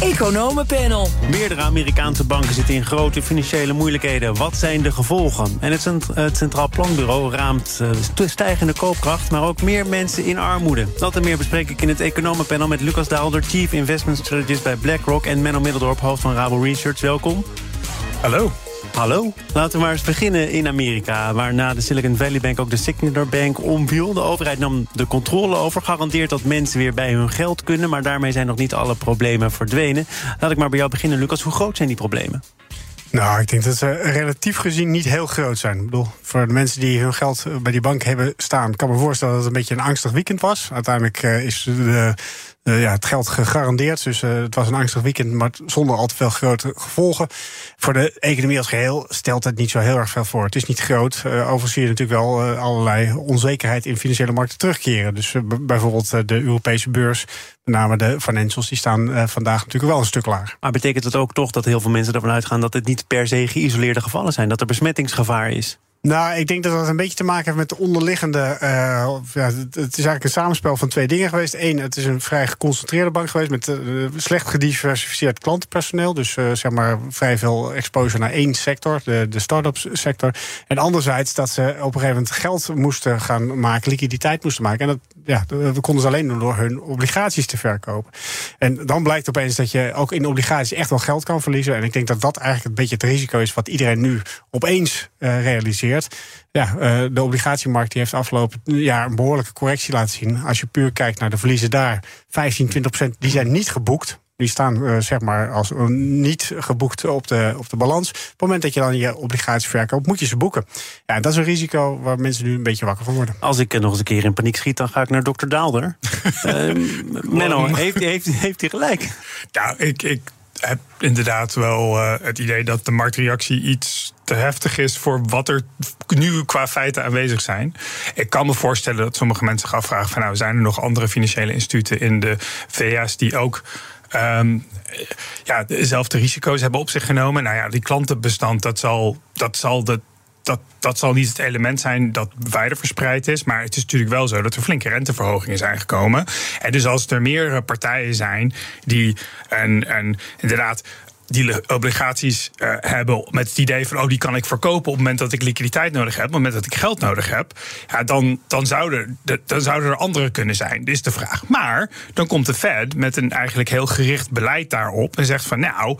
Economenpanel. Meerdere Amerikaanse banken zitten in grote financiële moeilijkheden. Wat zijn de gevolgen? En het, het Centraal Planbureau raamt eh, stijgende koopkracht, maar ook meer mensen in armoede. Dat en meer bespreek ik in het Economenpanel met Lucas Daalder, Chief Investment Strategist bij BlackRock, en Menno Middeldorp, hoofd van Rabo Research. Welkom. Hallo. Hallo. Laten we maar eens beginnen in Amerika, waarna de Silicon Valley Bank ook de Signature Bank omviel. De overheid nam de controle over, garandeert dat mensen weer bij hun geld kunnen, maar daarmee zijn nog niet alle problemen verdwenen. Laat ik maar bij jou beginnen, Lucas. Hoe groot zijn die problemen? Nou, ik denk dat ze relatief gezien niet heel groot zijn. Ik bedoel, voor de mensen die hun geld bij die bank hebben staan, kan me voorstellen dat het een beetje een angstig weekend was. Uiteindelijk eh, is de, eh, ja, het geld gegarandeerd. Dus eh, het was een angstig weekend, maar zonder al te veel grote gevolgen. Voor de economie als geheel stelt het niet zo heel erg veel voor. Het is niet groot. Uh, overigens zie je natuurlijk wel allerlei onzekerheid in financiële markten terugkeren. Dus bijvoorbeeld de Europese beurs, met name de financials, die staan vandaag natuurlijk wel een stuk lager. Maar betekent het ook toch dat heel veel mensen ervan uitgaan dat het niet per se geïsoleerde gevallen zijn? Dat er besmettingsgevaar is? Nou, ik denk dat dat een beetje te maken heeft met de onderliggende. Uh, ja, het, is eigenlijk een samenspel van twee dingen geweest. Eén, het is een vrij geconcentreerde bank geweest met uh, slecht gediversifieerd klantenpersoneel. Dus uh, zeg maar vrij veel exposure naar één sector, de, de start-up sector. En anderzijds dat ze op een gegeven moment geld moesten gaan maken, liquiditeit moesten maken. En dat, ja, we konden ze alleen doen door hun obligaties te verkopen. En dan blijkt opeens dat je ook in obligaties echt wel geld kan verliezen. En ik denk dat dat eigenlijk een beetje het risico is wat iedereen nu opeens realiseert. Ja, de obligatiemarkt die heeft afgelopen jaar een behoorlijke correctie laten zien. Als je puur kijkt naar de verliezen daar, 15, 20 procent, die zijn niet geboekt. Die staan uh, zeg maar als uh, niet geboekt op de, op de balans. Op het moment dat je dan je obligaties verkoopt, moet je ze boeken. Ja, en dat is een risico waar mensen nu een beetje wakker van worden. Als ik nog eens een keer in paniek schiet, dan ga ik naar dokter Daalder. uh, Menno, heeft, heeft, heeft hij gelijk? Nou, ik, ik heb inderdaad wel uh, het idee dat de marktreactie iets te heftig is voor wat er nu qua feiten aanwezig zijn. Ik kan me voorstellen dat sommige mensen zich afvragen: van nou, zijn er nog andere financiële instituten in de VS die ook. Um, ja, dezelfde risico's hebben op zich genomen. Nou ja, die klantenbestand, dat zal, dat zal de dat, dat zal niet het element zijn dat wijder verspreid is. Maar het is natuurlijk wel zo dat er flinke renteverhogingen zijn gekomen. En dus als er meerdere partijen zijn die en, en inderdaad die obligaties uh, hebben met het idee van, oh, die kan ik verkopen op het moment dat ik liquiditeit nodig heb, op het moment dat ik geld nodig heb, ja, dan, dan, zouden, de, dan zouden er andere kunnen zijn. Is de vraag. Maar dan komt de Fed met een eigenlijk heel gericht beleid daarop en zegt van, nou,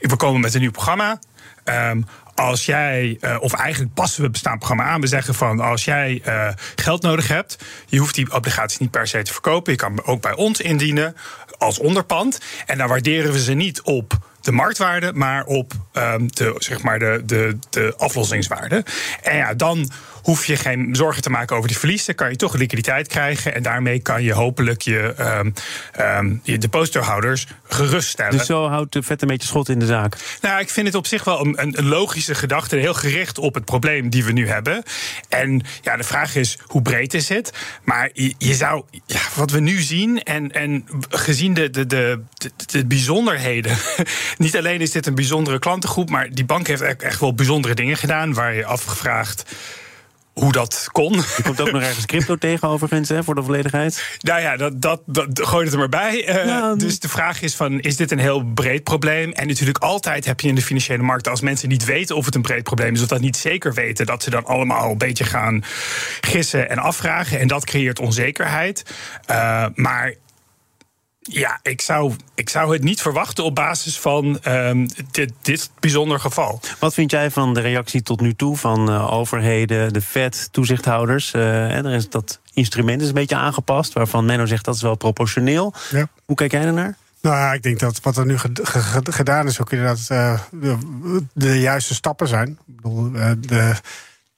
we komen met een nieuw programma. Um, als jij, uh, of eigenlijk passen we het bestaand programma aan. We zeggen van als jij uh, geld nodig hebt, je hoeft die obligaties niet per se te verkopen. Je kan ook bij ons indienen als onderpand. En dan waarderen we ze niet op de marktwaarde, maar op um, de, zeg maar de, de, de aflossingswaarde. En ja, dan hoef je geen zorgen te maken over die verliezen. Kan je toch liquiditeit krijgen. En daarmee kan je hopelijk je, um, um, je depositohouders geruststellen. Dus zo houdt de vet een beetje schot in de zaak. Nou, ik vind het op zich wel een, een logische gedachte. Heel gericht op het probleem die we nu hebben. En ja, de vraag is, hoe breed is het? Maar je, je zou, ja, wat we nu zien... en, en gezien de, de, de, de, de bijzonderheden... niet alleen is dit een bijzondere klantengroep... maar die bank heeft echt, wel bijzondere dingen gedaan... waar je afgevraagd hoe dat kon. Je komt ook nog ergens crypto tegen, overigens, hè, voor de volledigheid. Nou ja, dat, dat, dat gooi het er maar bij. Uh, ja, dus de vraag is van, is dit een heel breed probleem? En natuurlijk altijd heb je in de financiële markt... als mensen niet weten of het een breed probleem is... of dat niet zeker weten, dat ze dan allemaal een beetje gaan gissen en afvragen. En dat creëert onzekerheid. Uh, maar ja, ik zou, ik zou het niet verwachten op basis van um, dit, dit bijzonder geval. Wat vind jij van de reactie tot nu toe van uh, overheden, de Fed, toezichthouders? Uh, en er is dat instrument is een beetje aangepast, waarvan Menno zegt dat is wel proportioneel. Ja. Hoe kijk jij ernaar? Nou ja, ik denk dat wat er nu gedaan is ook inderdaad uh, de, de, juiste stappen zijn. Ik bedoel, de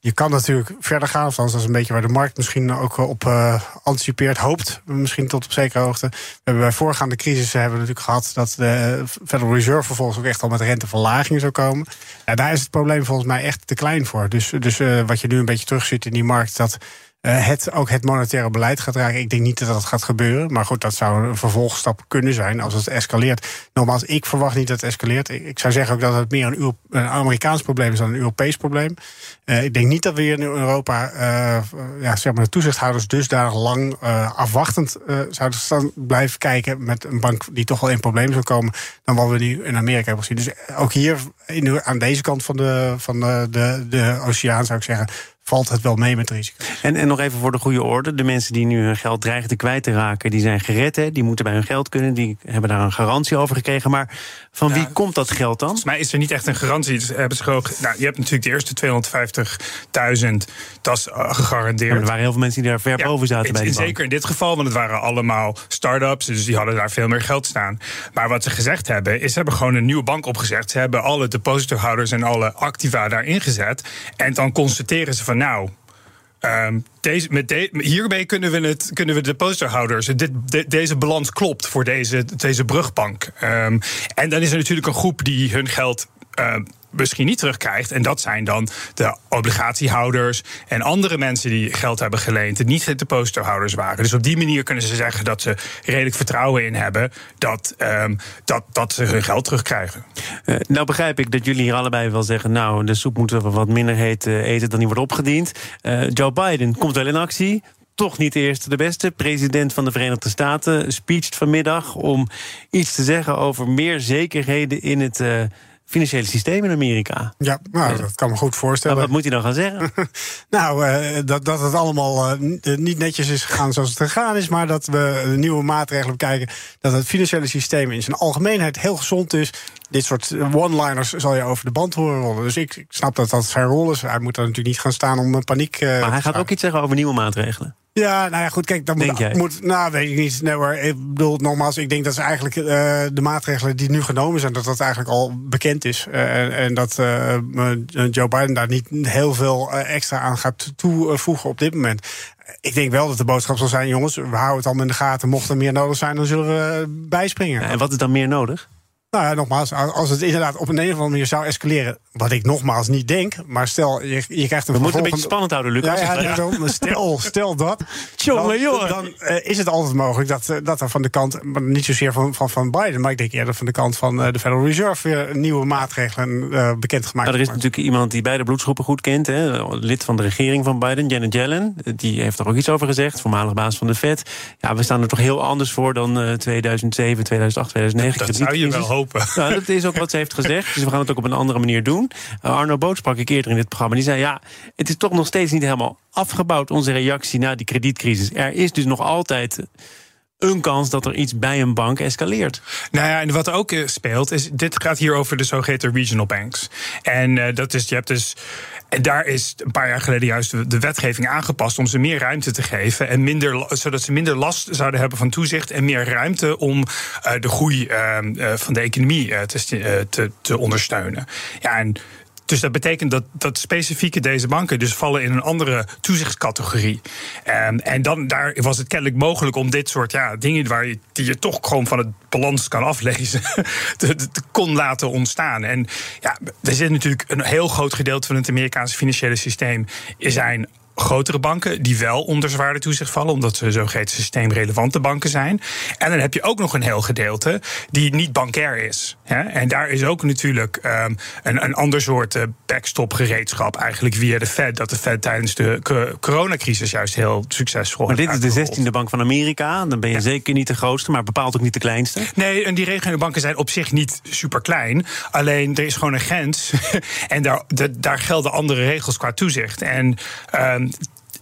je kan natuurlijk verder gaan, althans dat is een beetje waar de markt misschien ook op uh, anticipeert, hoopt, misschien tot op zekere hoogte. We hebben bij voorgaande crisissen hebben we natuurlijk gehad dat de Federal Reserve vervolgens ook echt al met renteverlagingen zou komen. Daar is het probleem volgens mij echt te klein voor. Dus, dus uh, wat je nu een beetje terugziet in die markt, dat eh, het, ook het monetaire beleid gaat raken. Ik denk niet dat dat gaat gebeuren. Maar goed, dat zou een vervolgstap kunnen zijn als het escaleert. Nogmaals, ik verwacht niet dat het escaleert. Ik, ik zou zeggen ook dat het meer een, een Amerikaans probleem is dan een Europees probleem. Eh, ik denk niet dat we hier in Europa eh, ja, zeg maar de toezichthouders dusdanig lang afwachtend zouden staan, blijven kijken met een bank die toch wel in problemen zou komen dan wat we nu in Amerika hebben gezien. Dus ook hier in, aan deze kant van de, van de, de oceaan zou ik zeggen, valt het wel mee met risico. En, en nog even voor de goede orde. De mensen die nu hun geld dreigen te kwijt te raken, die zijn gered. Hè? Die moeten bij hun geld kunnen. Die hebben daar een garantie over gekregen. Maar van wie komt dat geld dan? Volgens mij is er niet echt een garantie. Dus hebben ze gewoon, nou, je hebt natuurlijk de eerste 250.000, dat is uh, gegarandeerd. Maar er waren heel veel mensen die daar ver Ja, boven zaten bij die bank. Zeker in dit geval, want het waren allemaal start-ups. Dus die hadden daar veel meer geld staan. Maar wat ze gezegd hebben, is ze hebben gewoon een nieuwe bank opgezet. Ze hebben alle depositohouders en alle activa daarin gezet. En dan constateren ze van nou. ehm, deze, met hiermee kunnen we, het, kunnen we de depositohouders. Dit, de- deze balans klopt voor deze, deze brugbank. Ehm, en dan is er natuurlijk een groep die hun geld. ehm, misschien niet terugkrijgt. En dat zijn dan de obligatiehouders en andere mensen die geld hebben geleend, die niet de depositohouders waren. Dus op die manier kunnen ze zeggen dat ze redelijk vertrouwen in hebben dat, ehm, dat, dat ze hun geld terugkrijgen. Eh, nou begrijp ik dat jullie hier allebei wel zeggen... nou, de soep moeten we wat minder heet eh, eten dan die wordt opgediend. Eh, Joe Biden komt wel in actie. Toch niet de eerste de beste. President van de Verenigde Staten speecht vanmiddag... om iets te zeggen over meer zekerheden in het... financiële systeem in Amerika. Ja, nou, dat kan me goed Maar voorstellen. wat moet hij dan gaan zeggen? Nou, eh, dat, dat het allemaal eh, eh, niet netjes is gegaan zoals het gegaan is, maar dat we de nieuwe maatregelen bekijken. Dat het financiële systeem in zijn algemeenheid heel gezond is. Dit soort one-liners zal je over de band horen rollen. Dus ik, ik snap dat dat zijn rol is. Hij moet er natuurlijk niet gaan staan om eh, paniek. eh, Maar hij gaat ook iets zeggen over nieuwe maatregelen. Ja, nou ja, goed, kijk, dan moet, moet. Nou, weet ik niet. Nee, hoor, ik bedoel, nogmaals, ik denk dat ze eigenlijk eh, de maatregelen die nu genomen zijn, dat dat eigenlijk al bekend is. Eh, en, en dat eh, Joe Biden daar niet heel veel extra aan gaat toevoegen op dit moment. Ik denk wel dat de boodschap zal zijn, jongens, we houden het allemaal in de gaten. Mocht er meer nodig zijn, dan zullen we bijspringen. En wat is dan meer nodig? Nou ja, nogmaals, als het inderdaad op een, of andere manier zou escaleren, wat ik nogmaals niet denk, maar stel, je, je krijgt een We moeten een beetje vervolgende- spannend houden, Lucas. ja, stel, stel dat. Jongen, dan, eh, is het altijd mogelijk dat, eh, dat er van de kant, maar niet zozeer van, van, van Biden, maar ik denk eerder van de kant van eh, de Federal Reserve weer nieuwe maatregelen eh bekendgemaakt. Nou, er is natuurlijk iemand die beide bloedsgroepen goed kent. Hè, lid van de regering van Biden, Janet Yellen. Die heeft er ook iets over gezegd, voormalig baas van de Fed. Ja, we staan er toch heel anders voor dan eh, 2007, 2008, 2009. Dat zou je wel kredietcrisis. Nou, dat is ook wat ze heeft gezegd. Dus we gaan het ook op een andere manier doen. Uh, Arno Boot sprak ik eerder in dit programma. Die zei, ja, het is toch nog steeds niet helemaal afgebouwd... onze reactie na die kredietcrisis. Er is dus nog altijd een kans dat er iets bij een bank escaleert. Nou ja, en wat ook eh, speelt, is dit gaat hier over de zogeheten regional banks. En eh, dat is, je hebt dus. Daar is een paar jaar geleden juist de, wetgeving aangepast om ze meer ruimte te geven. En minder, zodat ze minder last zouden hebben van toezicht. En meer ruimte om eh, de groei eh, eh, van de economie te, te, te ondersteunen. Ja, en dus dat betekent dat, dat specifieke deze banken dus vallen in een andere toezichtscategorie. Ehm, en dan daar was het kennelijk mogelijk om dit soort ja, dingen waar je, die je toch gewoon van het balans kan aflezen, te, kon laten ontstaan. En ja, er zit natuurlijk een heel groot gedeelte van het Amerikaanse financiële systeem zijn grotere banken die wel onder zwaarder toezicht vallen, omdat ze zogeheten systeemrelevante banken zijn. En dan heb je ook nog een heel gedeelte die niet bankair is. En daar is ook natuurlijk ehm, een, een ander soort eh, backstop gereedschap, eigenlijk via de Fed, dat de Fed tijdens de co- coronacrisis juist heel succesvol Maar dit is de uitgerold. 16e bank van Amerika. Dan ben je zeker niet de grootste, maar bepaalt ook niet de kleinste. Nee, en die regionale banken zijn op zich niet super klein. Alleen er is gewoon een grens. en daar, de- daar gelden andere regels qua toezicht. En, ehm,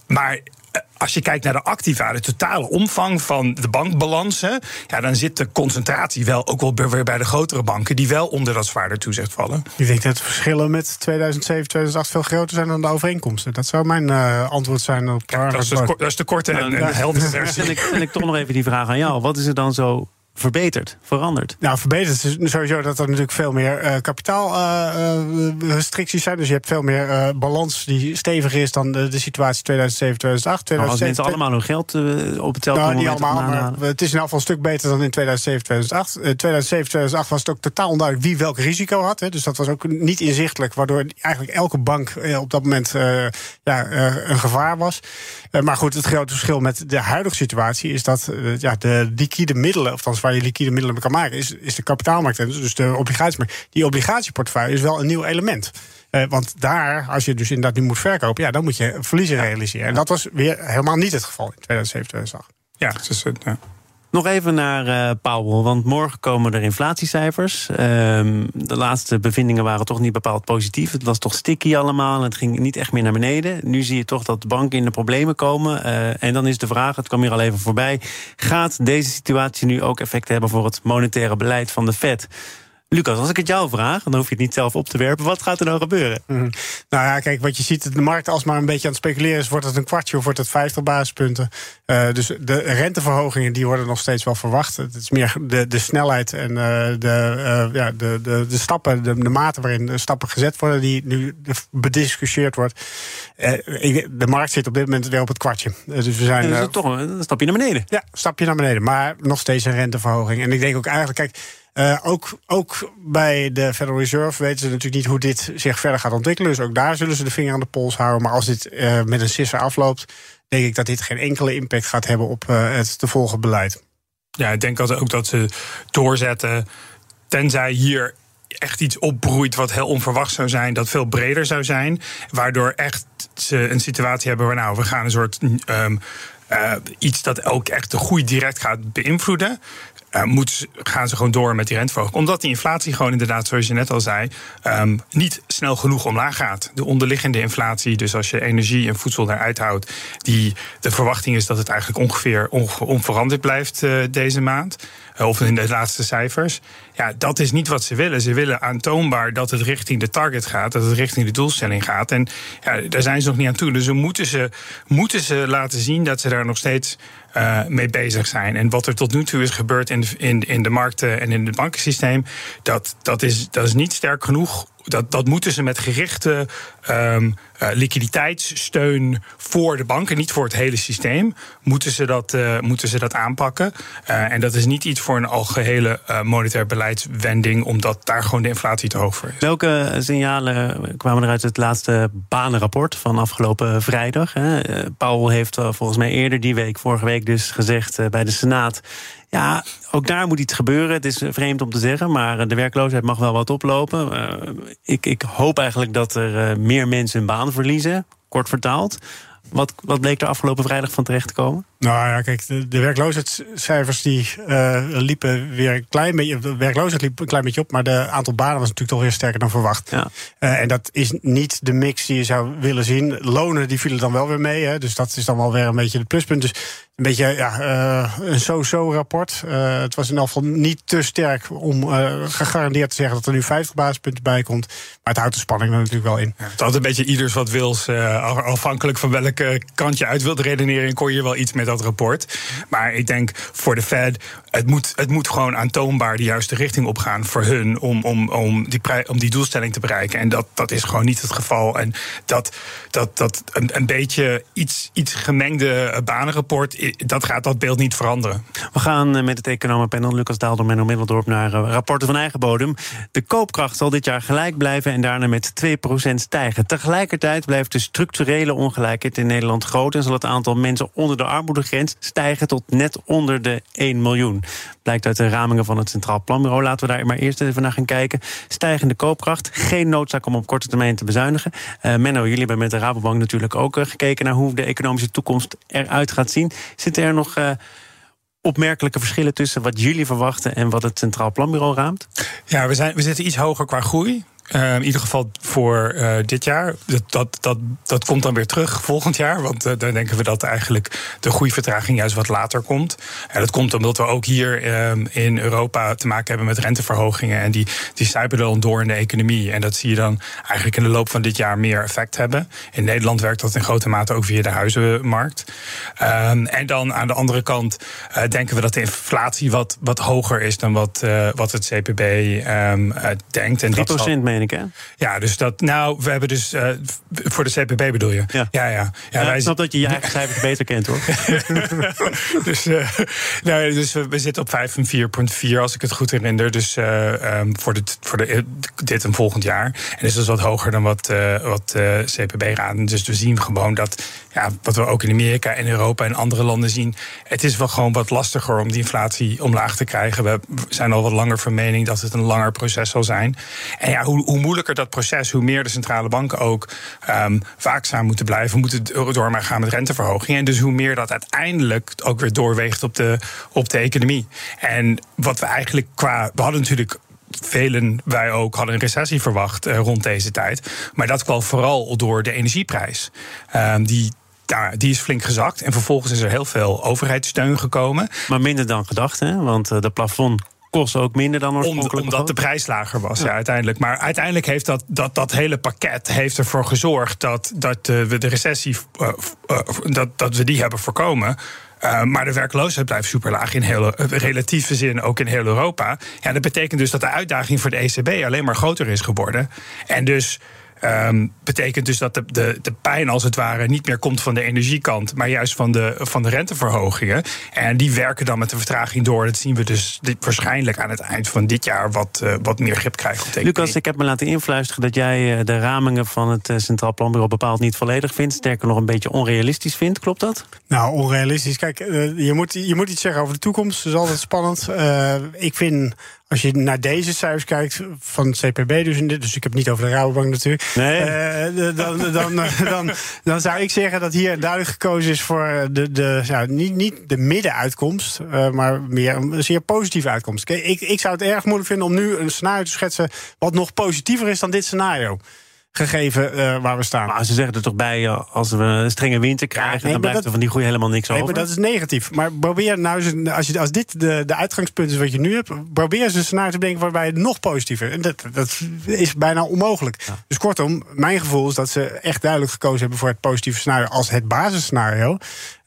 maar. eh, Als je kijkt naar de activa, de totale omvang van de bankbalansen, ja, dan zit de concentratie wel ook wel weer bij de grotere banken, die wel onder dat zwaarder toezicht vallen. Ik denk dat de verschillen met 2007, 2008 veel groter zijn dan de overeenkomsten. Dat zou mijn eh, antwoord zijn op Dat is de, ko- dat is de korte en, en heldere Dan versie. ik, ik toch nog even die vraag aan jou. Wat is er dan zo verbeterd, veranderd? Nou, verbeterd is sowieso dat er natuurlijk veel meer uh, kapitaalrestricties zijn. Dus je hebt veel meer balans die steviger is dan de, de situatie 2007, 2008. 2007, als mensen allemaal hun geld op het nou, niet allemaal, maar het is in elk geval een stuk beter dan in 2007, 2008. 2007, 2008 was het ook totaal onduidelijk wie welk risico had. Hè. Dus dat was ook niet inzichtelijk, waardoor eigenlijk elke bank op dat moment ja, een gevaar was. maar goed, het grote verschil met de huidige situatie is dat ja, de liquide middelen, of je liquide middelen kan maken, is, is de kapitaalmarkt. Dus de obligatiemarkt. Die obligatieportefeuille is wel een nieuw element. Uh, want daar, als je dus inderdaad nu moet verkopen, ja, dan moet je verliezen realiseren. En dat was weer helemaal niet het geval in 2007, 2008. Ja, dus. Nog even naar uh, Powell, want morgen komen er inflatiecijfers. Ehm, de laatste bevindingen waren toch niet bepaald positief. Het was toch sticky allemaal en het ging niet echt meer naar beneden. Nu zie je toch dat banken in de problemen komen. Uh, en dan is de vraag, het kwam hier al even voorbij... gaat deze situatie nu ook effect hebben voor het monetaire beleid van de Fed? Lucas, als ik het jou vraag, dan hoef je het niet zelf op te werpen. Wat gaat er nou gebeuren? Mhm. Nou ja, kijk, wat je ziet de markt als maar een beetje aan het speculeren is, wordt het een kwartje of wordt het 50 basispunten. Uh, dus de renteverhogingen die worden nog steeds wel verwacht. Het is meer de, de snelheid en uh, de, uh, ja, de, de, de stappen, de, de mate waarin de stappen gezet worden, die nu bediscussieerd wordt. de markt zit op dit moment weer op het kwartje. dus we zijn. Ja, dus toch een stapje naar beneden. Ja, een stapje naar beneden. Maar nog steeds een renteverhoging. En ik denk ook eigenlijk, kijk uh, ook, ook bij de Federal Reserve weten ze natuurlijk niet hoe dit zich verder gaat ontwikkelen. Dus ook daar zullen ze de vinger aan de pols houden. Maar als dit uh, met een sisser afloopt, denk ik dat dit geen enkele impact gaat hebben op uh, het te volgen beleid. Ja, ik denk ook dat ze doorzetten. Tenzij hier echt iets opbroeit wat heel onverwacht zou zijn, dat veel breder zou zijn. Waardoor echt ze een situatie hebben waar nou, we gaan een soort. Um, uh, iets dat ook echt de groei direct gaat beïnvloeden uh, moet, gaan ze gewoon door met die renteverhoging. Omdat die inflatie gewoon inderdaad, zoals je net al zei, um, niet snel genoeg omlaag gaat. De onderliggende inflatie, dus als je energie en voedsel eruit houdt, die, de verwachting is dat het eigenlijk ongeveer onveranderd blijft uh, deze maand. Uh, of in de laatste cijfers. Ja, dat is niet wat ze willen. Ze willen aantoonbaar dat het richting de target gaat, dat het richting de doelstelling gaat. En ja, daar zijn ze nog niet aan toe. Dus moeten ze, moeten ze laten zien dat ze daar nog steeds uh, mee bezig zijn. En wat er tot nu toe is gebeurd in de, in, in de markten en in het bankensysteem, dat, dat, is, dat is niet sterk genoeg dat, dat moeten ze met gerichte um, uh, liquiditeitssteun voor de banken, niet voor het hele systeem, moeten ze dat, uh, moeten ze dat aanpakken. Uh, en dat is niet iets voor een algehele monetair beleidswending, omdat daar gewoon de inflatie te hoog voor is. Welke signalen kwamen er uit het laatste banenrapport van afgelopen vrijdag? Hè? Paul heeft volgens mij eerder die week, vorige week dus, gezegd bij de Senaat. Ja, ook daar moet iets gebeuren. Het is vreemd om te zeggen, maar de werkloosheid mag wel wat oplopen. Uh, ik, ik, hoop eigenlijk dat er meer mensen hun baan verliezen, kort vertaald. Wat, wat bleek er afgelopen vrijdag van terecht te komen? Nou ja, kijk, de, de werkloosheidscijfers die uh, liepen weer een klein beetje. De werkloosheid liep een klein beetje op, maar de aantal banen was natuurlijk toch weer sterker dan verwacht. Ja. Uh, en dat is niet de mix die je zou willen zien. Lonen die vielen dan wel weer mee, hè, dus dat is dan wel weer een beetje het pluspunt. Dus een beetje ja, uh, een so-so rapport. het was in elk geval niet te sterk om gegarandeerd te zeggen dat er nu 50 basispunten bij komt. Maar het houdt de spanning er natuurlijk wel in. Ja, het had een beetje ieders wat wils. afhankelijk van welke kant je uit wilt redeneren, kon je wel iets met dat rapport. Maar ik denk voor de Fed, het moet, het moet gewoon aantoonbaar de juiste richting opgaan voor hun om, om, om, die, om die doelstelling te bereiken. En dat, dat is gewoon niet het geval. En dat, dat, dat een, een beetje iets, iets gemengde banenrapport, dat gaat dat beeld niet veranderen. We gaan eh, met het economenpanel Lucas Daalder, Menno Middeldorp naar eh, rapporten van eigen bodem. De koopkracht zal dit jaar gelijk blijven en daarna met 2% stijgen. Tegelijkertijd blijft de structurele ongelijkheid in Nederland groot en zal het aantal mensen onder de armoede grens stijgen tot net onder de 1 miljoen. Blijkt uit de ramingen van het Centraal Planbureau. Laten we daar maar eerst even naar gaan kijken. Stijgende koopkracht. Geen noodzaak om op korte termijn te bezuinigen. Uh, Menno, jullie hebben met de Rabobank natuurlijk ook uh, gekeken naar hoe de economische toekomst eruit gaat zien. Zitten er nog. Uh, opmerkelijke verschillen tussen wat jullie verwachten en wat het Centraal Planbureau raamt? Ja, we, zijn, we zitten iets hoger qua groei. Uh, in ieder geval voor uh, dit jaar. Dat, dat, dat, dat komt dan weer terug volgend jaar. Want uh, dan denken we dat eigenlijk de groeivertraging juist wat later komt. En dat komt omdat we ook hier in Europa te maken hebben met renteverhogingen. En die, die sijpelen dan door in de economie. En dat zie je dan eigenlijk in de loop van dit jaar meer effect hebben. In Nederland werkt dat in grote mate ook via de huizenmarkt. En dan aan de andere kant denken we dat de inflatie wat, wat hoger is dan wat, wat het CPB denkt. En 3% dat. Meen ik, hè? Ja, dus dat. Nou, we hebben dus. Uh, voor de CPB bedoel je? Ja, ja. ja. ja, wij... Ik snap dat je je eigen cijfers beter kent, hoor. dus uh, nou, dus we, we, zitten op 5 en 4,4 als ik het goed herinner. Dus uh, um, voor, dit, voor de, dit en volgend jaar. En is dus wat hoger dan wat, wat CPB raden. Dus we zien gewoon dat. Ja, wat we ook in Amerika en Europa en andere landen zien. Het is wel gewoon wat lastiger om die inflatie omlaag te krijgen. We zijn al wat langer van mening dat het een langer proces zal zijn. En ja, hoe, hoe moeilijker dat proces, hoe meer de centrale banken ook um, waakzaam moeten blijven, moeten door maar gaan met renteverhogingen. En dus hoe meer dat uiteindelijk ook weer doorweegt op de, op de economie. En wat we eigenlijk qua. We hadden natuurlijk velen, wij ook, hadden een recessie verwacht uh, rond deze tijd. Maar dat kwam vooral door de energieprijs. Um, die ja, die is flink gezakt. En vervolgens is er heel veel overheidssteun gekomen. Maar minder dan gedacht, hè? Want uh, de plafond kost ook minder dan oorspronkelijk. omdat de prijs lager was, ja. uiteindelijk. Maar uiteindelijk heeft dat, dat, dat hele pakket heeft ervoor gezorgd dat, dat uh, we de recessie uh, uh, dat, dat we die hebben voorkomen. maar de werkloosheid blijft super laag in heel, relatieve zin, ook in heel Europa. Ja, dat betekent dus dat de uitdaging voor de ECB alleen maar groter is geworden. En dus Um, betekent dus dat de, de, de pijn als het ware niet meer komt van de energiekant, maar juist van de, van de renteverhogingen. En die werken dan met de vertraging door. Dat zien we dus dit, waarschijnlijk aan het eind van dit jaar wat, uh, wat meer grip krijgen op de Lucas, ik heb me laten influisteren dat jij uh, de ramingen van het uh, Centraal Planbureau bepaald niet volledig vindt. Sterker nog een beetje onrealistisch vindt. Klopt dat? Nou, onrealistisch. Kijk, je, moet, je moet iets zeggen over de toekomst. Dat is altijd spannend. ik vind als je naar deze cijfers kijkt van het CPB, dus, in dit, dus ik heb het niet over de Rabobank natuurlijk. Nee. Uh, dan, dan, dan, dan, zou ik zeggen dat hier duidelijk gekozen is voor de, de, ja, niet, niet de middenuitkomst, uh, maar meer een zeer positieve uitkomst. Ik, ik zou het erg moeilijk vinden om nu een scenario te schetsen wat nog positiever is dan dit scenario gegeven uh, waar we staan. Maar ze zeggen er toch bij, uh, als we een strenge winter krijgen, nee, dan blijft er van die groei helemaal niks nee, over. Maar dat is negatief. Maar probeer nou eens, als, je, als dit de, de uitgangspunt is wat je nu hebt, probeer eens een scenario te denken waarbij het nog positiever. En dat, dat is bijna onmogelijk. Ja. Dus kortom, mijn gevoel is dat ze echt duidelijk gekozen hebben voor het positieve scenario als het basisscenario.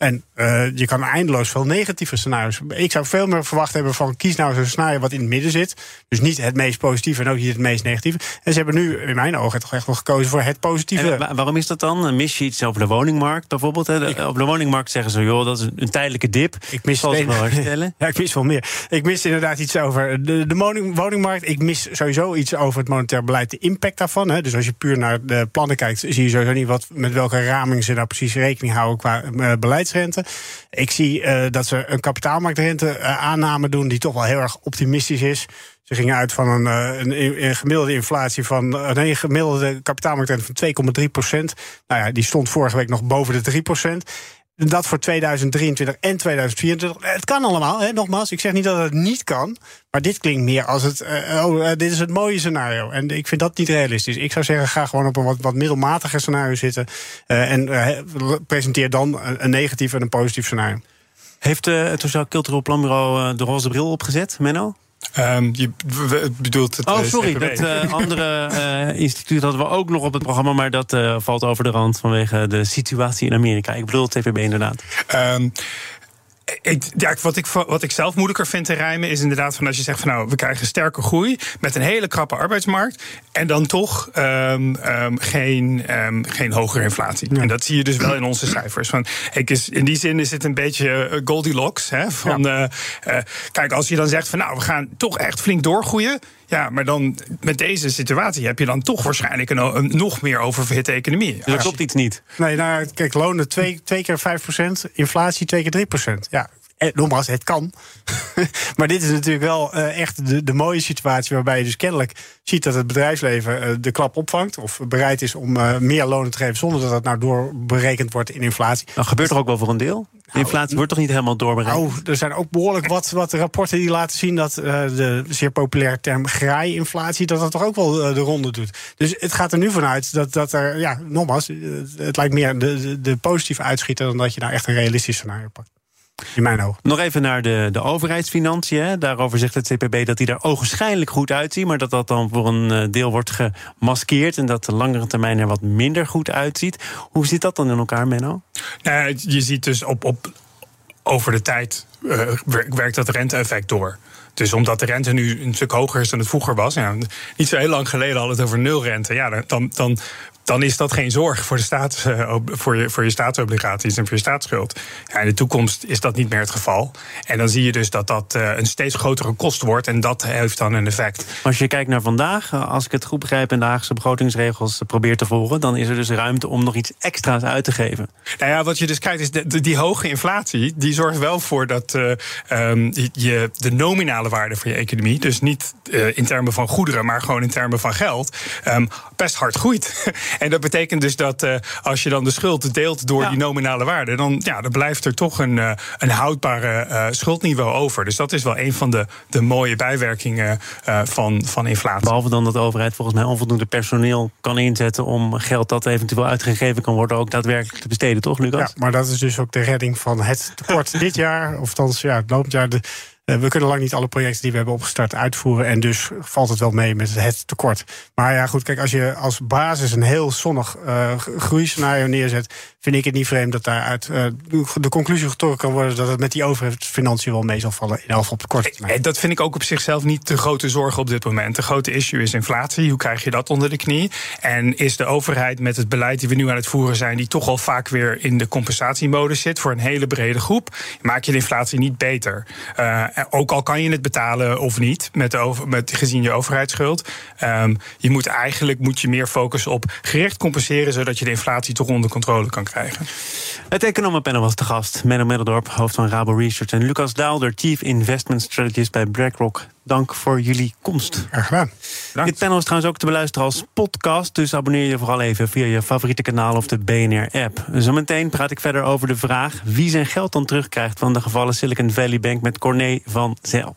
En uh, je kan eindeloos veel negatieve scenario's. Ik zou veel meer verwacht hebben van kies nou zo'n scenario wat in het midden zit. Dus niet het meest positieve en ook niet het meest negatieve. En ze hebben nu in mijn ogen toch echt wel gekozen voor het positieve. En waarom is dat dan? Mis je iets over de woningmarkt bijvoorbeeld? Hè? Ik, op de woningmarkt zeggen ze, joh, dat is een tijdelijke dip. Ik mis wel herstellen. ja, ik mis wel meer. Ik mis inderdaad iets over de, de woning, woningmarkt. Ik mis sowieso iets over het monetair beleid, de impact daarvan. Hè. Dus als je puur naar de plannen kijkt, zie je sowieso niet wat, met welke raming ze nou precies rekening houden qua uh, Ik zie uh, dat ze een kapitaalmarktrente uh, aanname doen die toch wel heel erg optimistisch is. Ze gingen uit van een, een, een gemiddelde inflatie van een gemiddelde kapitaalmarktrente van 2,3 procent. Nou ja, die stond vorige week nog boven de 3 procent. Dat voor 2023 en 2024. Het kan allemaal, hè, nogmaals. Ik zeg niet dat het niet kan. Maar dit klinkt meer als het. Uh, oh, uh, dit is het mooie scenario. En ik vind dat niet realistisch. Ik zou zeggen, ga gewoon op een wat, wat middelmatiger scenario zitten. En presenteer dan een, een negatief en een positief scenario. Heeft het Sociaal Cultureel Planbureau de roze bril opgezet, Menno? Um, je bedoelt het. Oh, sorry. Dat uh, andere uh, instituut hadden we ook nog op het programma, maar dat uh, valt over de rand vanwege de situatie in Amerika. Ik bedoel het TVB inderdaad. Um, ik, ja, wat, ik, wat ik zelf moeilijker vind te rijmen is inderdaad van als je zegt van nou we krijgen sterke groei met een hele krappe arbeidsmarkt en dan toch um, um, geen, um, geen hogere inflatie. En dat zie je dus wel in onze cijfers. Van, ik is, in die zin is het een beetje eh, Goldilocks. Hè, van, ja. uh, uh, kijk, als je dan zegt van nou we gaan toch echt flink doorgroeien. Ja, maar dan met deze situatie heb je dan toch waarschijnlijk een, een nog meer oververhitte economie. Dus dat klopt iets niet. Nee, nou, kijk, lonen twee, twee keer 5% inflatie twee keer 3% Ja, nogmaals, het kan. maar dit is natuurlijk wel uh, echt de, de, mooie situatie waarbij je dus kennelijk ziet dat het bedrijfsleven uh, de klap opvangt. Of bereid is om meer lonen te geven zonder dat dat nou doorberekend wordt in inflatie. Nou, gebeurt er ook wel voor een deel? De inflatie wordt toch niet helemaal doorberekend? Nou, er zijn ook behoorlijk wat, wat rapporten die laten zien dat uh, de zeer populaire term graai-inflatie, dat dat toch ook wel uh, de ronde doet. Dus het gaat er nu vanuit dat, dat er, ja, nogmaals, het lijkt meer de, de, de positieve uitschieter dan dat je nou echt een realistisch scenario pakt. In mijn ogen. Nog even naar de, de overheidsfinanciën. Daarover zegt het CPB dat die er ogenschijnlijk goed uitzien. Maar dat dat dan voor een deel wordt gemaskeerd. En dat de langere termijn er wat minder goed uitziet. Hoe zit dat dan in elkaar, Menno? Nou, je ziet dus op, op, over de tijd uh, werkt dat rente-effect door. Dus omdat de rente nu een stuk hoger is dan het vroeger was. Ja, niet zo heel lang geleden hadden het over nulrente. Ja, dan, dan dan is dat geen zorg voor, de staats, uh, voor, je, voor je staatsobligaties en voor je staatsschuld. Ja, in de toekomst is dat niet meer het geval. En dan zie je dus dat dat uh, een steeds grotere kost wordt. En dat heeft dan een effect. Als je kijkt naar vandaag, eh, als ik het goed begrijp en de Haagse begrotingsregels probeert te volgen, dan is er dus ruimte om nog iets extra's uit te geven. Nou ja, wat je dus krijgt is de, die hoge inflatie, die zorgt wel voor dat uh, um, je de nominale waarde van je economie, dus niet uh, in termen van goederen, maar gewoon in termen van geld, um, best hard groeit. En dat betekent dus dat uh, als je dan de schuld deelt door ja. die nominale waarde, dan, ja, dan blijft er toch een, uh, een houdbare uh, schuldniveau over. Dus dat is wel een van de, de mooie bijwerkingen van, van inflatie. Behalve dan dat de overheid volgens mij onvoldoende personeel kan inzetten om geld dat eventueel uitgegeven kan worden ook daadwerkelijk te besteden, toch, Lucas? Ja, maar dat is dus ook de redding van het tekort dit jaar, of althans ja, het loopt jaar. De, we kunnen lang niet alle projecten die we hebben opgestart uitvoeren. En dus valt het wel mee met het tekort. Maar ja, goed, kijk, als je als basis een heel zonnig uh, groeiscenario neerzet, vind ik het niet vreemd dat daaruit uh, de conclusie getrokken kan worden dat het met die overheidsfinanciën wel mee zal vallen. In elk op de korte termijn. Dat vind ik ook op zichzelf niet de grote zorg op dit moment. De grote issue is inflatie. Hoe krijg je dat onder de knie? En is de overheid met het beleid die we nu aan het voeren zijn, die toch al vaak weer in de compensatiemodus zit voor een hele brede groep, maak je de inflatie niet beter. Uh, ook al kan je het betalen of niet, met, met gezien je overheidsschuld. Um, je moet eigenlijk moet je meer focussen op gericht compenseren, zodat je de inflatie toch onder controle kan krijgen. Het economenpanel was te gast. Menno Middeldorp, hoofd van Rabo Research. En Lucas Daalder, Chief Investment Strategist bij BlackRock. Dank voor jullie komst. Graag gedaan. Dit panel is trouwens ook te beluisteren als podcast. Dus abonneer je vooral even via je favoriete kanaal of de BNR-app. Zometeen praat ik verder over de vraag wie zijn geld dan terugkrijgt van de gevallen Silicon Valley Bank met Corné van Zel.